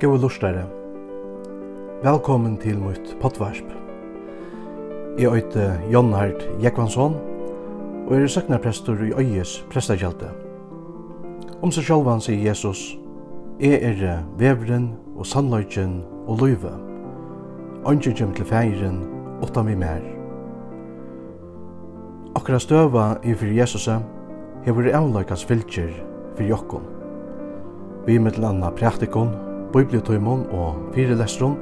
Gåa lustare. Velkommen til mitt potvarsp. Jeg øyte Jon Hart Jekvansson, og er søknarprestor i Øyes prestakjelte. Om seg sjálvan sier Jesus, Jeg er vevren og sannløyken og løyve. Ønsker kjem til feiren, åtta mi mer. Akkurat støva i fyrir Jesusa, hever avløykans fylkjer fyrir jokkon. Vi mittel anna praktikon, bibliotøymon og fyrelestron,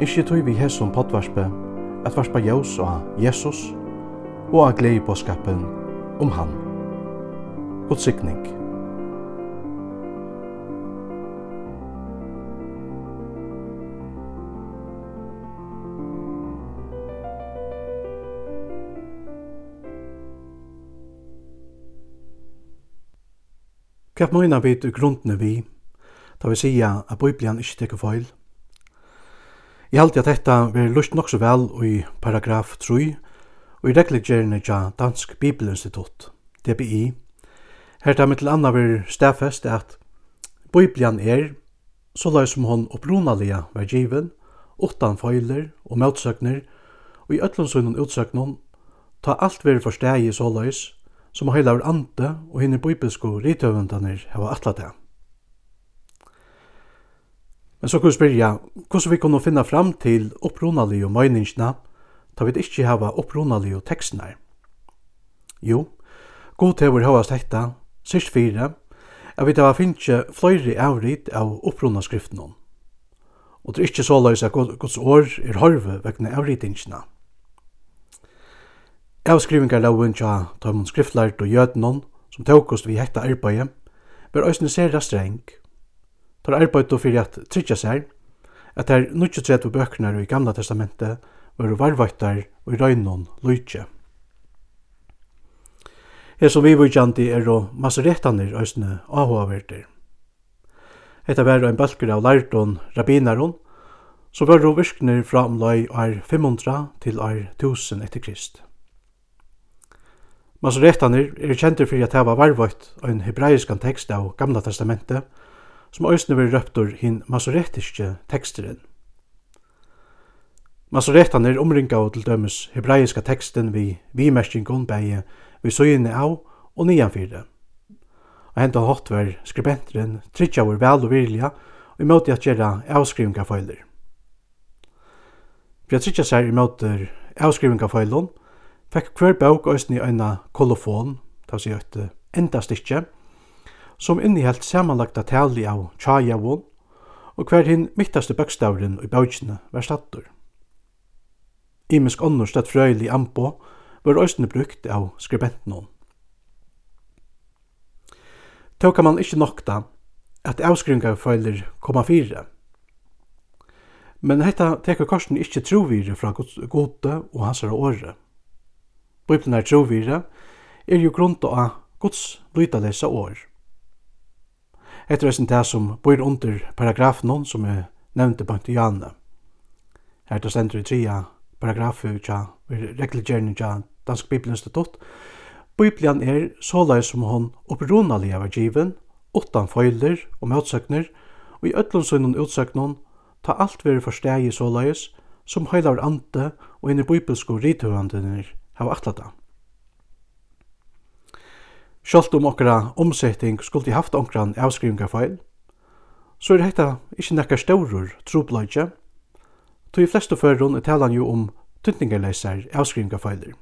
ikkje tøy vi hesson potvarspe, at varspa jaus og Jesus, og av glei på skapen om han. God sikning. Kjap møyna vit grunnene vi Da vi sier at Bibelen ikke teker feil. Jeg halte at dette vil lust nok så vel i paragraf 3 og i reglegjerne til Dansk Bibelinstitutt, DBI. Her tar vi til andre vil stedfest at Bibelen er, så løy som hon opprunalige var given, utan feiler og møtsøkner, og i øtlandsunnen utsøknen, ta alt veri forstegi så løys, som heilar ante og hinne bibelsko rithøvendane hava atla det. Men så kan vi spyrja, hvordan vi kunne finna fram til opprunalige møyningsna, da vi ikke hava opprunalige tekstene. Jo, god hever hava hekta, sist fire, at vi hava finnje fløyre avrit av opprunaskriften. Og det er ikke så løys at Guds år er harve vegna avritingsna. Avskrivingarloven tja tøymon skriftlært og jødnon, som tåkost vi hekta arbeidet, var òsne sera streng, Tar arbeidde fyrir at tryggja seg at der 23 bøkene i Gamla Testamentet var varvættar og i røynon lujtje. Her som vi vujtjandi er og maseretanir òsne áhugaverdir. Hetta var ein balkur av lærdon rabbinaron, som var og virkner fra omlai år 500 til år 1000 etter krist. Masoretanir er kjentur fyrir at hava varvætt ein hebraiskan tekst av Gamla Testamentet, som òsne vil røptur hin masoretiske teksteren. Masoretan er omringa og til dømes hebraiska teksten vi vimerskingen beie vi søgjene av og nianfyrre. Og henta hatt var skribenteren tritja vår vel og virja og imøte at gjerra avskrivinga feiler. Bia tritja seg i måte avskrivinga feilon, fekk hver bøk òsne i øyna kolofon, ta seg enda stikje, som innehelt samanlagda tali av tjajavon, og hver hinn mittaste bøkstavren i bautjene var stattur. Imisk onnur stett frøyli ambo var òsne brukt av skribentnån. Tå kan man ikkje nokta at avskringarføyler koma fire. Men hetta tekur korsen ikkje trovire fra gode og hansara åre. Bibelen er trovire er jo grunnt av Guds lytalesa år. Etter er det som bor under paragrafen som jeg nevnte på Janne. Her det stender i tria paragrafu tja reglegjerne tja Dansk Bibelinstitutt. Bibelen er såleis som hon opprunaliga var given, utan føyler og møtsøkner, og i ötlundsunnen utsøknon ta alt veri forstegi såleis som heilar ante og inn i bibelsko rithøvandinir hava atlata. Sjalt om okra omsetting skulle haft okran avskrivinga feil, så er hetta ikkje nekkar stórur trupleitje, to i flestu førrun er talan jo om tyntningarleisar avskrivingarfeiler,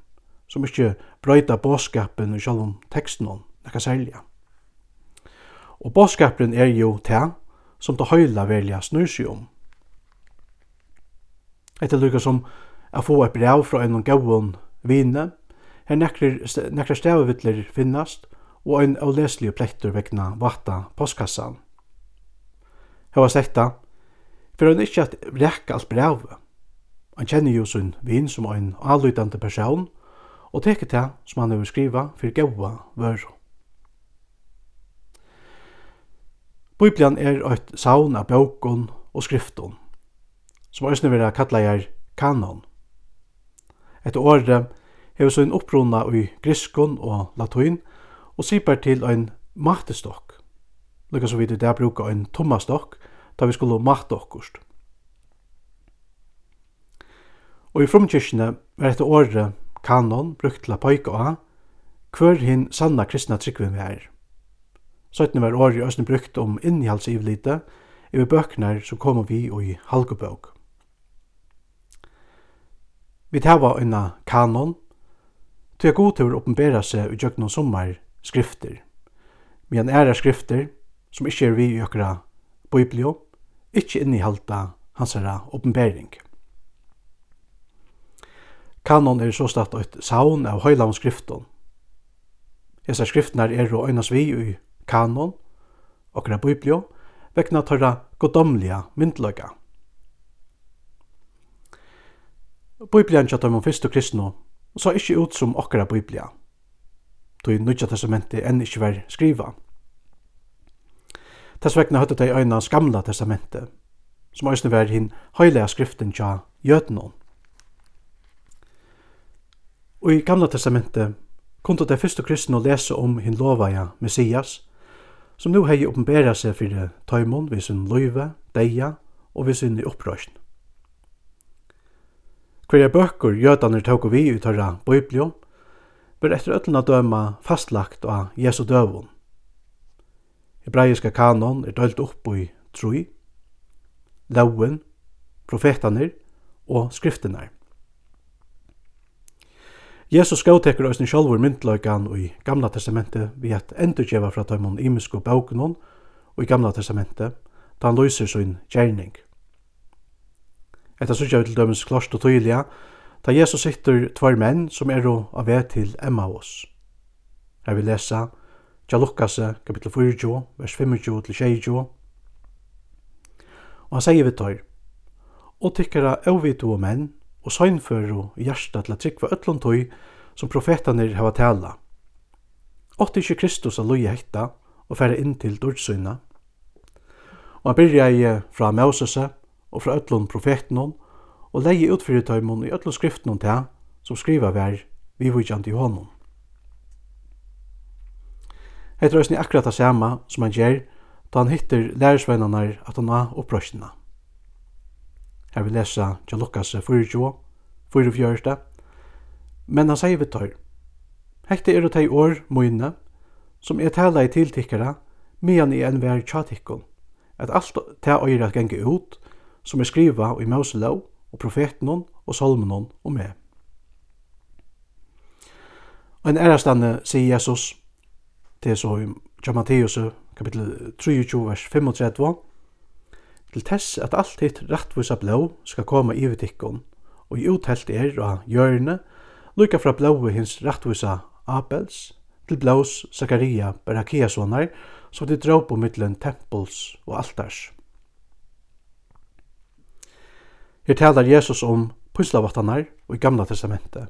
som ikkje brøyta båskapen og sjálfum teksten om nekka særliga. Og båskapen er jo ta som ta høyla velja snursi om. Etter lukka som a få eit brev fra en gauon vine, her nekkar stavavitler finnast, og ein avleslig plektur vegna vatta postkassan. Hva sletta, for han ikkje at rekka alt brevet. Han kjenner jo sin vin som ein avlytande person, og teker til som han hefur skriva for gaua vøru. Bibelen er eit saun av bjåkon og skrifton, som òsne vera kalla er kanon. Etter året hefur så en opprona i griskon og latuin, og sipar til ein matestokk. Lukka så vidt i det bruka ein tommastokk, da vi skulle matte okkurst. Og i frumkirkene var etter året kanon brukt til a poika av hver hin sanna kristna tryggvin vi er. Søytene var året i østene brukt om innhaldsivlite i bøkner som kom vi og i halgobøk. Vi tava unna kanon, til a god til å oppenbæra seg i jøgnon sommar skrifter, Men æra skrifter, som ikkje er vi i okra biblio, ikkje hans hansara oppenbering. Kanon er så statt eit saun av høylavn skrifton. Hesa skriftnar er og øynas vi i kanon, okra biblio, vekna tørra godomliga myndløyga. Biblian tjatt om fyrst og kristno, så ikkje ut som okra biblia, tog Nudja Testamenti enn ikkje var skriva. Tess vegna høttu teg øyna skamla testamenti, som òsne var hinn høylega skriften tja jötnån. Og i gamla testamenti kundu teg fyrstu kristne lese om hinn lovaja Messias, som nu hei oppenbæra seg fyrir tøymon vi sin løyve, deia og vi sin opprøsjn. Hverja bøkker jødaner tåk vi ut høyra bøyblio, ber etter öllna døma fastlagt av Jesu døvun. Hebraiska kanon er dølt upp i troi, lauen, profetanir og skriftenar. Jesus skautekur òsni sjálfur myndlaugan i Gamla Testamentet vi at endurgjeva fra tøymon imisko bókunon og i Gamla Testamentet da han løyser sin gjerning. Etta sutja vi til dømens klost og tøyliga, Da Jesus sitter tvær menn som er av vei til Emmaus. Her vil lesa Tja Lukas kapitel 4, vers 25 til 26. Og han sier vi tar, og tykkara avvitu og menn, og søgnføru i hjertet til at trykva ötlun tøy som profetanir hava tala. Åtti ikkje Kristus a logi hekta og færa inn til dårdsøyna. Og han byrja i fra Mosese og fra ötlun profetenon, og leie utfyrir tøymon i öllu skriftnum til som skriva vær vi vivíkjandi i honom. Heit røysni akkurat det samme som han gjer da han hittir lærersveinarnar at han var opprøstina. Her vil lesa til Lukas 4, 44, men han sier vi tøyr, Hekte er tei år, møyne som er tala i tiltikkara, medan i enn vær tjatikkon, at alt ta øyre at genge ut, som er skriva i Moselov, og profetenon og salmenon og med. Og en ærastande sier Jesus, til så i Matteus kapittel 23, vers 35, til tess at alt hitt rattvisa blå skal koma i vitikkon, og i uthelt er av hjørne, lukka fra blåi hins rattvisa Abels, til blås Zakaria Barakiasonar, som de drar på mittlen tempels og altars. Her talar Jesus om pyslavattanar og i Gamla Testamentet.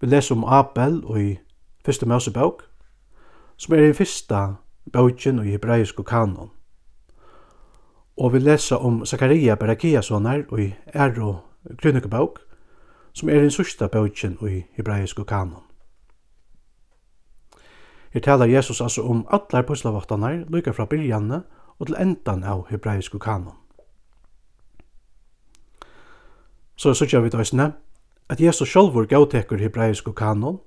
Vi leser om Abel og i Fyrste Mosebok, som er i fyrsta bøkjen og i hebraisk kanon. Og vi leser om Zakaria Barakiasonar og i Ero Grunnikebøk, som er i sørsta bøkjen og i hebraisk kanon. Her talar Jesus altså om allar pyslavattanar, lykka fra byrjanne og til endan av hebraisk kanon. Så sørger vi døysene at Jesus sjálfur gautekur hebreisk kanon,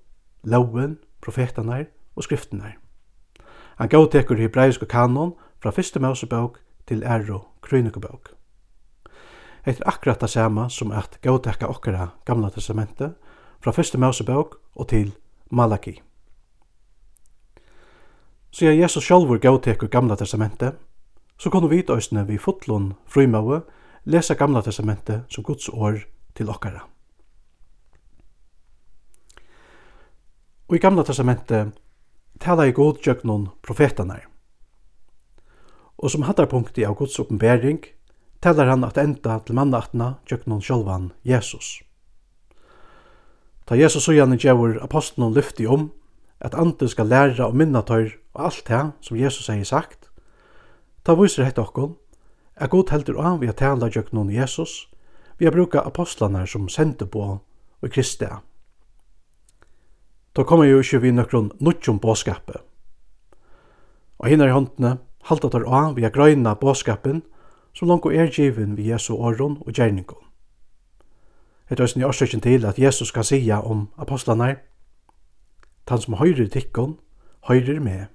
loven, profetanar og skriftenar. Han gautekur hebreisk kanon fra fyrste mausebøk til æro krøynekebøk. Eit er akkurat det samme som at gautekka okkara gamla testamentet fra fyrste mausebøk og til Malaki. ja Jesus sjálfur gautekur gamla testamentet, så kunne vi døysene vi fotlån frumøve lesa gamla testamentet som Guds år til okkara. Og i gamla testamentet tala i god tjøknon profetanar. Og som hattarpunkti av Guds oppenbering talar han at enda til mannaatna tjøknon sjolvan Jesus. Ta Jesus og Janne gjevur apostlen lyfti om at andre skal læra og minna tøyr og alt det som Jesus har sagt, ta viser hette okkon er god heldur av vi har tala gjøknon Jesus, vi har bruka apostlanar som sender på og Kristi. Da kommer jo ikke vi nøkron nutjum båskapet. Og hinner i håndene halda tar av vi har grøyna båskapen som langt er given vi Jesu åron og gjerningon. Et er i årsøkken til at Jesus kan sia om apostlanar, «Tan som høyrer tikkon, høyrer med».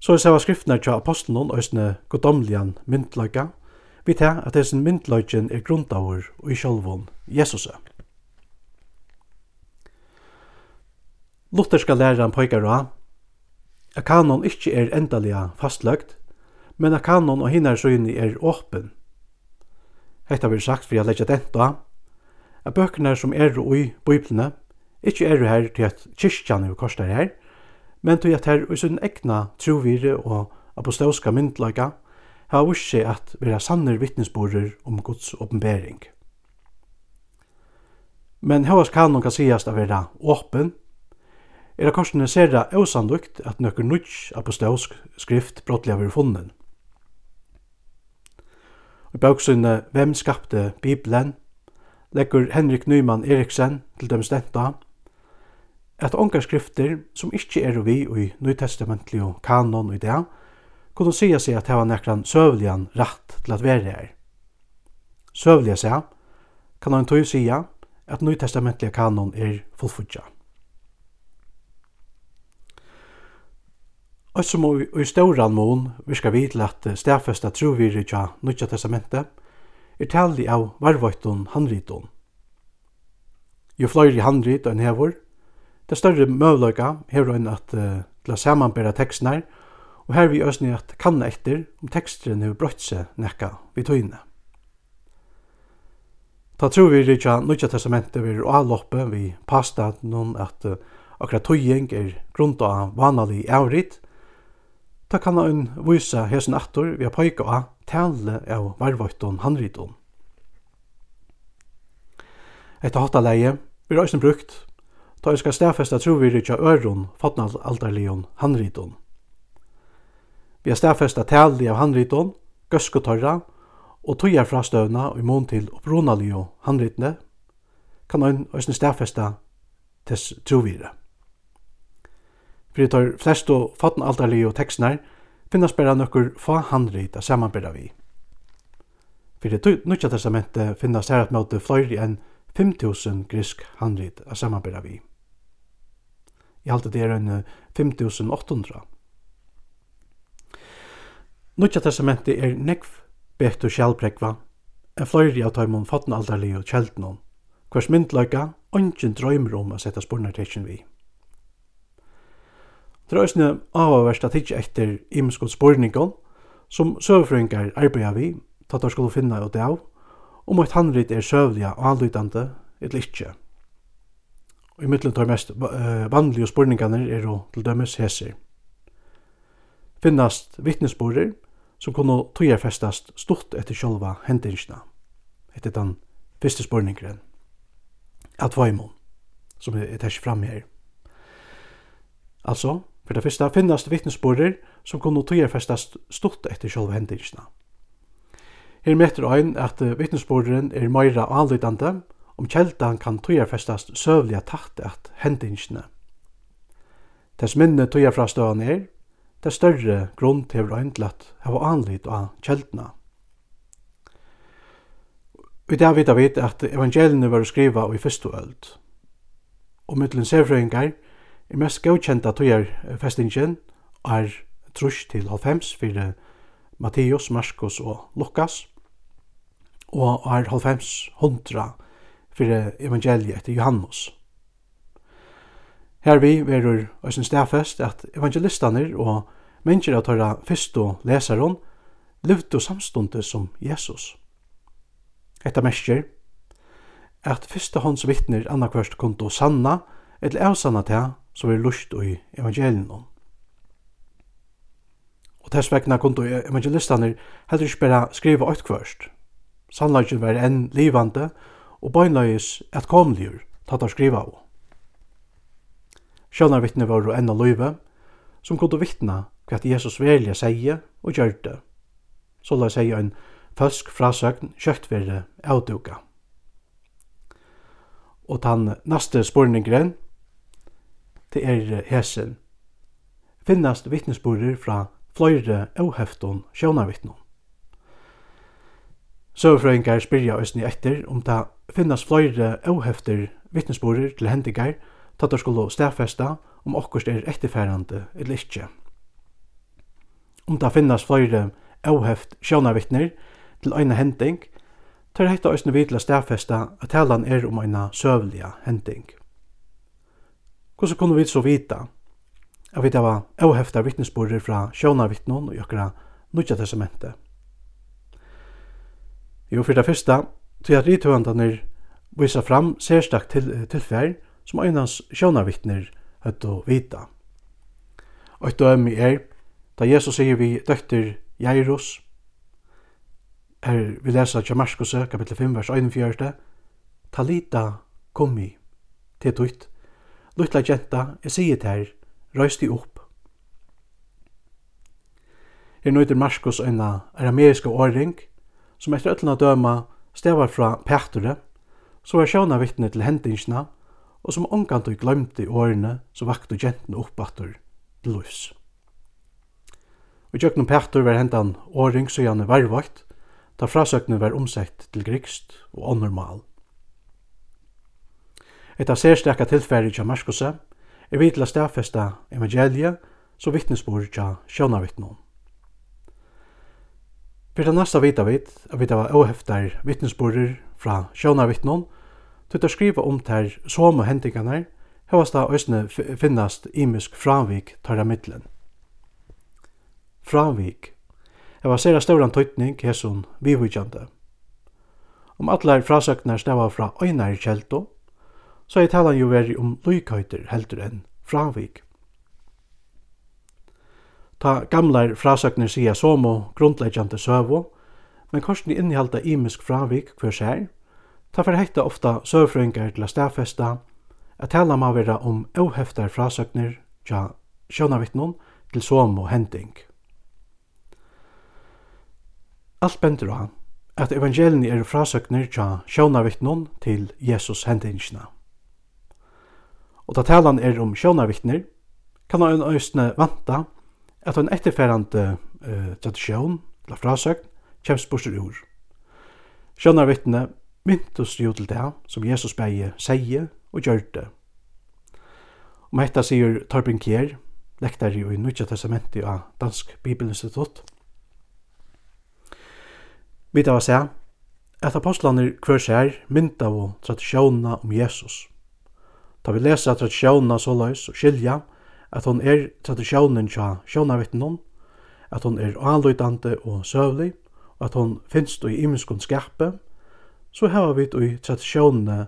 Så er selva skriftene til apostelen øsne godomlian myndløyga, vi til at dessen myndløygen er grundavur og i sjolvun Jesuse. Lutherska læreren påikar av at kanon ikkje er endaliga fastløgt, men at kanon og hinnar søyni er åpen. Hetta vil sagt for jeg leggja denta, at bøkene som er ui i Bibelene ikkje er her til at kyrkjan er kostar her, men tog at her i sin egna trovire og apostolska myndlaga har vist seg at vera sanner vittnesborer om Guds oppenbering. Men hevas kan nokka sigast av vera åpen, er det korsene sera osandukt at nøkker nudj apostolsk skrift brottlega vera funnen. I bøksunne Hvem skapte Bibelen legger Henrik Nyman Eriksen til dem stenta, at ongar skrifter som ikkje er vi i nytestamentlig og kanon i det, kunne sia seg at hava nekran søvlian rett til at være her. Søvliga seg, kan han tog sia at nytestamentlig kanon er fullfudja. Og som i stauran mån virka vi til at stafesta trovirri tja nøytja testamentet, er tali av varvoitun handritun. Jo fløyri handrit og en hevur, Det større møvløyga hever enn at uh, til å samanbæra tekstnar, og her vi øsni at kanna etter om teksteren hever brøtt seg nekka vi tøyne. Ta tru vi rikja Nudja Testamentet vi avloppe vi pasta noen at uh, akkurat tøying er grunnt av vanlig avrit, ta kanna un vysa hesen attor vi har pøyka av tale av varvøyton handriton. Etter hattaleie vi har også brukt ta jeg skal stafesta truviri tja øron, fotnaldarlion, handriton. Vi har stafesta tali av handriton, gøskotorra, og tøyar fra støvna og imon til oppronalio handritne, kan ein òsne stafesta tess truvire. Fyrir tar flest og fotnaldarlio tekstnar, finnast bæra nokkur fa handrit a samanbera vi. Fyrir Nutja testamentet finnast her at møte fløyri enn 5.000 grisk handrit a samanbera vi. Jeg halte det er en 5800. Nutja testamentet er nekv betur sjalprekva, en fløyri av fatna fatnaldarlig og kjeldnum, hvers myndløyga ongen drøymer om a setta spornartekjen vi. Det er òsne avaverst at ikke etter imeskot sporningon, som søvfrøyngar arbeida vi, tatt er skulle finna ut av, om at handrit er søvliga og anlytande, eller ikkje. Og i middelen tar mest vanlige spurningene er å til dømes heser. Finnast vittnesborer som kunne tøyerfestast stort etter sjølva hendingsna. Etter den første spurningren. At vaimon, som er tærs fram her. Altså, for det første finnast vittnesborer som kunne tøyerfestast stort etter sjølva hendingsna. Her meter ein at vittnesborderen er meira anlydande, om kjeldan kan tøyarfestast søvliga takt at hendingsne. Tess minne tøyarfrastøvan er, det større grunn til å øyndlatt hava anlit av kjeldna. Vi der vita vit at evangeliene var skriva i fyrstu öld. Og mittlen sevfrøyngar er mest gaukjenta tøyarfestingen er trus til halvfems fyrir Matteus, Markus og Lukas og er halvfems hundra fyrir evangeliet etter Johannes. Her vi verur æsyn stafest at evangelistane og mennesker av fyrst og lesaron levdu samstundet som Jesus. Etta mestjer at fyrsta hans vittner annakvørst kundu sanna eller avsanna til som er lust i evangelinon. Og tess vegna kundu evangelistane heldur ikke bare skriva åttkvørst. Sannlagen var enn livande og og beinleis at komligur tattar skriva og. Sjønarvittne var enn av løyve, som kunne vittna hva Jesus velja seie og gjørte. Så la seie en føsk frasøgn kjøkt være avduka. Og tann neste spurningren, det er hesen. Finnast vittnesborder fra fløyre og hefton sjønarvittnum. Søvfrøyngar spyrja òsni etter om ta finnast fløyre óhefter vittnesborer til hendigar tatt ta skulle stafesta om okkurst er etterfærande eller ikkje. Om ta finnast fløyre óheft sjónarvittner til eina hending, tar hetta òsni við til at talan er om eina søvliga hending. Hvordan kunne vi så vita at vi var óheftar vittnesborer fra sjónarvittnon og okkara nudja testamentet? Jo, for det første, til at rithøvendanir visa fram sérstak til, tilfær som einans sjónarvittnir høtt å vita. Og et dømi er, da Jesus sier vi døkter Jairus, er vi lesa til Marskos kapitel 5, vers 41, Talita komi, til tutt, luttla jenta, jeg sier til her, røysti opp. Her nøyder Marskos eina arameiska åring, som etter öllna døma stevar fra Petre, så var sjåna vittne til hendingsna, og som ångant og glemte i årene, så vakte gentene oppbatter til livs. Og tjøkken Petre var hendan åring så gjerne varvakt, da frasøkne var omsett til grikst og onormal. Etta særstaka tilfæri tja Marskose, er vidla stafesta evangeliet, så vittnesbord tja sjånavittnum. Fyrir det næsta vita vit at vit hava óheftar vittnesborger fra sjónarvittnum, tøtt að skriva om tær somu hendingarnar, hevast da òsne finnast imisk fravik tæra middelen. Fravik heva sera stauran tøytning hesson vivíkjandi. Om allar frasøknar stava fra øynar kjelto, så er talan jo veri om luikhøyter heldur enn fravik. Ta gamlar frasøkner sia som og grundleggjande søvo, men korsene innihalda imisk fravik hver sær. Ta for heita ofta søvfrøyngar til a stafesta, at tala ma vera om oheftar frasøkner, tja sjønavittnun, til som og hending. Alt bendur av at evangelini er frasøkner tja sjønavittnun til Jesus hendingsna. Og ta talan er om sjønavittner, kan han øysne vanta at en etterferrande uh, tradisjon, eller frasøgn, kjemst bort ur. Sjønnar vittne myntus jo til det som Jesus beie seie og gjør det. Om etta sier Torben Kjær, lektar jo i Nudja Testamentet av Dansk Bibelinstitutt. Vi tar se at apostlaner hver sær mynda av tradisjonene om Jesus. Da vi leser tradisjonene så løs og skilja, at hon er tradisjonen tja sjónarvittnum, at hon er anlutande og søvlig, og at hon finst i imenskund skape, så hava vi i tradisjonene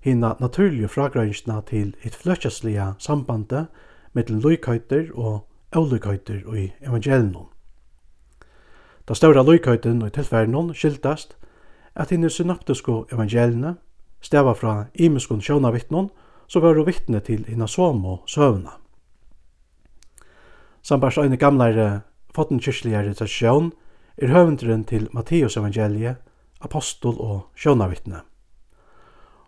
hina naturlige fragrøyngsna til et fløtjasliga sambandet mellom lykøyter og avluikhøyter i evangelienum. Da større lykøyten og tilfærnum skiltast at hinn synoptiske evangeliene stava fra imenskund sjånavittnum, så var vittne til hina som og søvna sambart øyne gamlare fottenkyrkligare tradisjon, er høvendren til Matteus evangeliet, apostol og sjånavittne.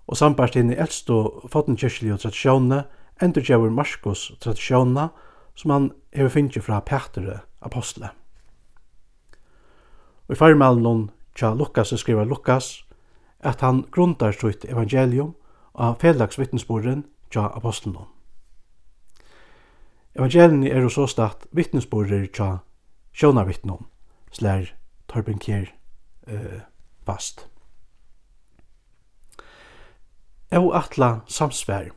Og sambart inn i eldstå fottenkyrklige tradisjonene endurgjøver Marskos tradisjonene som han hever finnje fra Petre apostle. Og i farmalen tja Lukas skriver Lukas at han grunnar sitt evangelium av felagsvittnesborren tja apostlen. Evangelien er så start vittnesborder tja sjånavittnum, slær Torben Kjær eh, fast. Og atla samsvær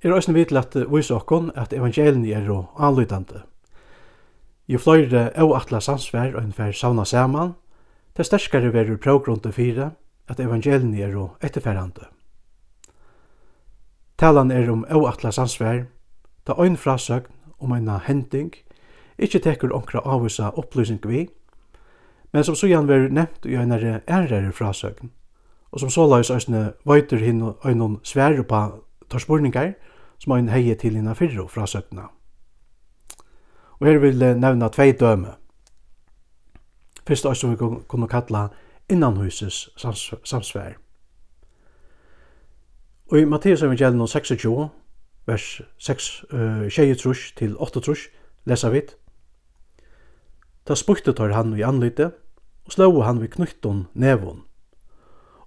er òsne vidt at vise okkon at evangelien er og anlydande. Jo fløyre og atla samsvær og ennfær sauna saman, det sterskare verur progrunde fire at evangelien er og etterfærande. Talan er om og atla samsvær, da øynfrasøgn om eina hending ikkje tekur onkra avvisa opplysning vi, men som sujan ver nevnt i einare ærere frasøgn, og som såleis eisne vøyter hinn einon svære på torspurningar som ein heie til hinn fyrro frasøgna. Og her vil jeg nevna tvei døme. Fyrst eis som vi kunne kalla innanhuses samsvær. Og i Mattias evangelium 26 vers 6, uh, 6 til 8 trus, lesa vidt. Ta spukte tar han i anlite, og slå han vi knytton nevon.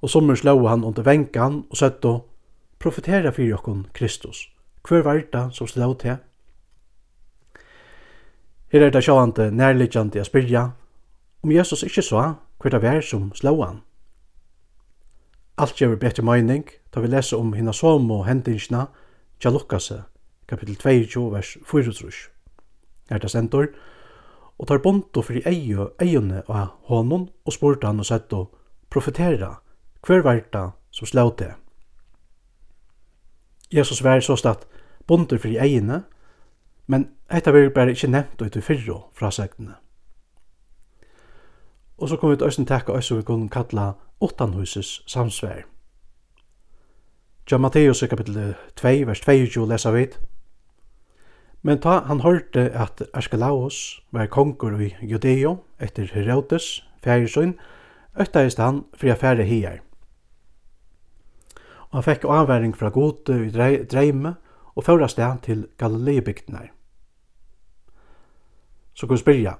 Og sommer slå han under venkan og søtto, profetera fyrir okkon Kristus. Hver varta som slå til? Her er det sjående nærliggjande a spyrja, om Jesus ikkje sa hver det var som slå han. Alt gjør bedre mening da vi leser om hina som og hendingsna, tja Lukkase, kapittel 22, vers 4, er det sentor, og tar bonto fyrir eio eione av honom og spurte han og setto, profetera, hver verta som slau det. Jesus vær så statt bonto fyrir eiene, men etta vil bare ikkje nevnt ut i fyrro fra segtene. Og så kom vi til Øysten takka Øysten vi kunne kalla åttanhuses samsvær. Ja Matteus i kapitel 2, vers 22 lesa vid. Men ta han hørte at Askelaos var konkur i Judeo etter Herodes, fægersøyn, øktaist han fri affære hier. Og han fikk avværing fra gode i dreime og føra sted til Galileibygdene. Så kan vi spyrja,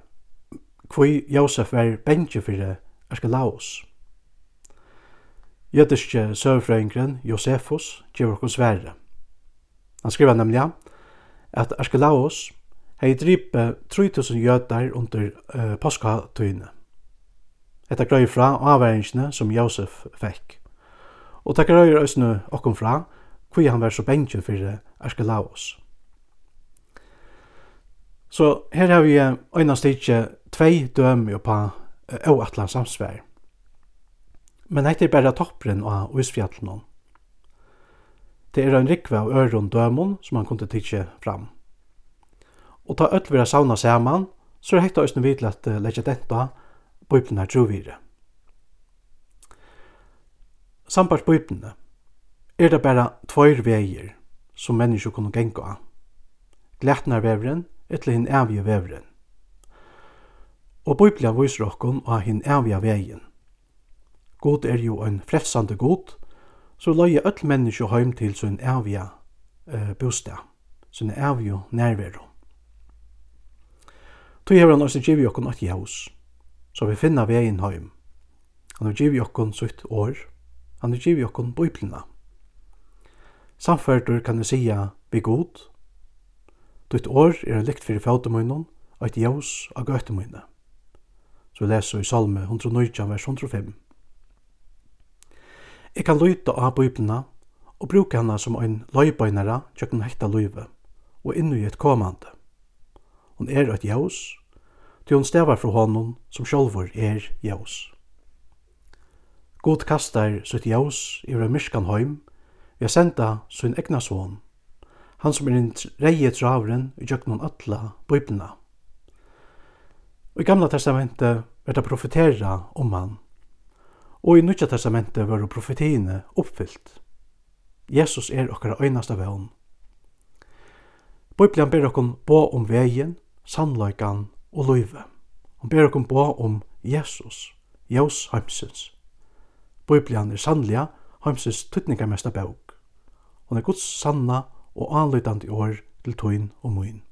hvor Josef var bensje for Askelaos. Jødiske søvfrøyngren Josefus gjør okkur svære. Han skriver nemlig at Arskelaos hei dripe 3000 jødar under uh, påskatøyene. Etter grøy fra avværingene som Josef fikk. Og takk grøy røysene okkom fra hvor han var så bensjen for Arskelaos. Så her har vi øyne stikje tvei døme på uh, Øvatlan samsvær. Men hette er bare toppren av Ísfjallnum. Det er en rikve av øron dømon som han kunne tidsje fram. Og ta öll vera sauna saman, så er hekta òsne vidl at leggja detta bøyblina er truvire. Sambart bøyblina er det bara tvoir veier som mennesker kunne genga av. Glætnarvevren etter hinn evige vevren. Og bøyblia viser okkon av hinn evige veien – God er jo en frelsande god, så løye öll menneske heim til sin evige eh, bostad, sin evige nærvero. Tog hever han også givet okkon at jaus, så vi finna vegin heim. Han har givet okkon sutt år, han har givet okkon biblina. Samferdur kan vi sia vi god, Ditt år er likt fyrir fautemunnen, og et jaus av gøytemunnen. Så vi leser i Salme 119, vers 105. Jeg kan lyta av Bibelna og bruka henne som en løybøynere kjøkken hekta løyve og innu i et komande. Hon er et jaus, til hon stavar fra honom som sjolvor er jaus. God kastar sitt jaus i en myrskan heim vi har senda sin egna son, han som er en reie travren i kjøkken hon atla Bibelna. Og i gamla testamentet er det profetera om han, og i Nudja testamentet var profetiene oppfyllt. Jesus er okkara øynasta vevn. Bibelen ber okkon bå om vegin, sannløykan og løyve. Han ber okkon bå om Jesus, Jaus heimsins. Bibelen er sannlega heimsins tuttningamesta bøk. Hon er Guds sanna og anløytandi år til tøyn og møyn.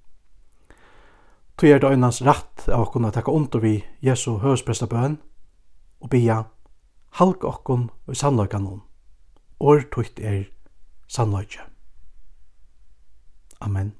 Tøy er det øynans rett av okkon å takka under vi Jesu høyspresta bøn og bia halka okkon i sannleikanum. År tucht er sannleikje. Amen.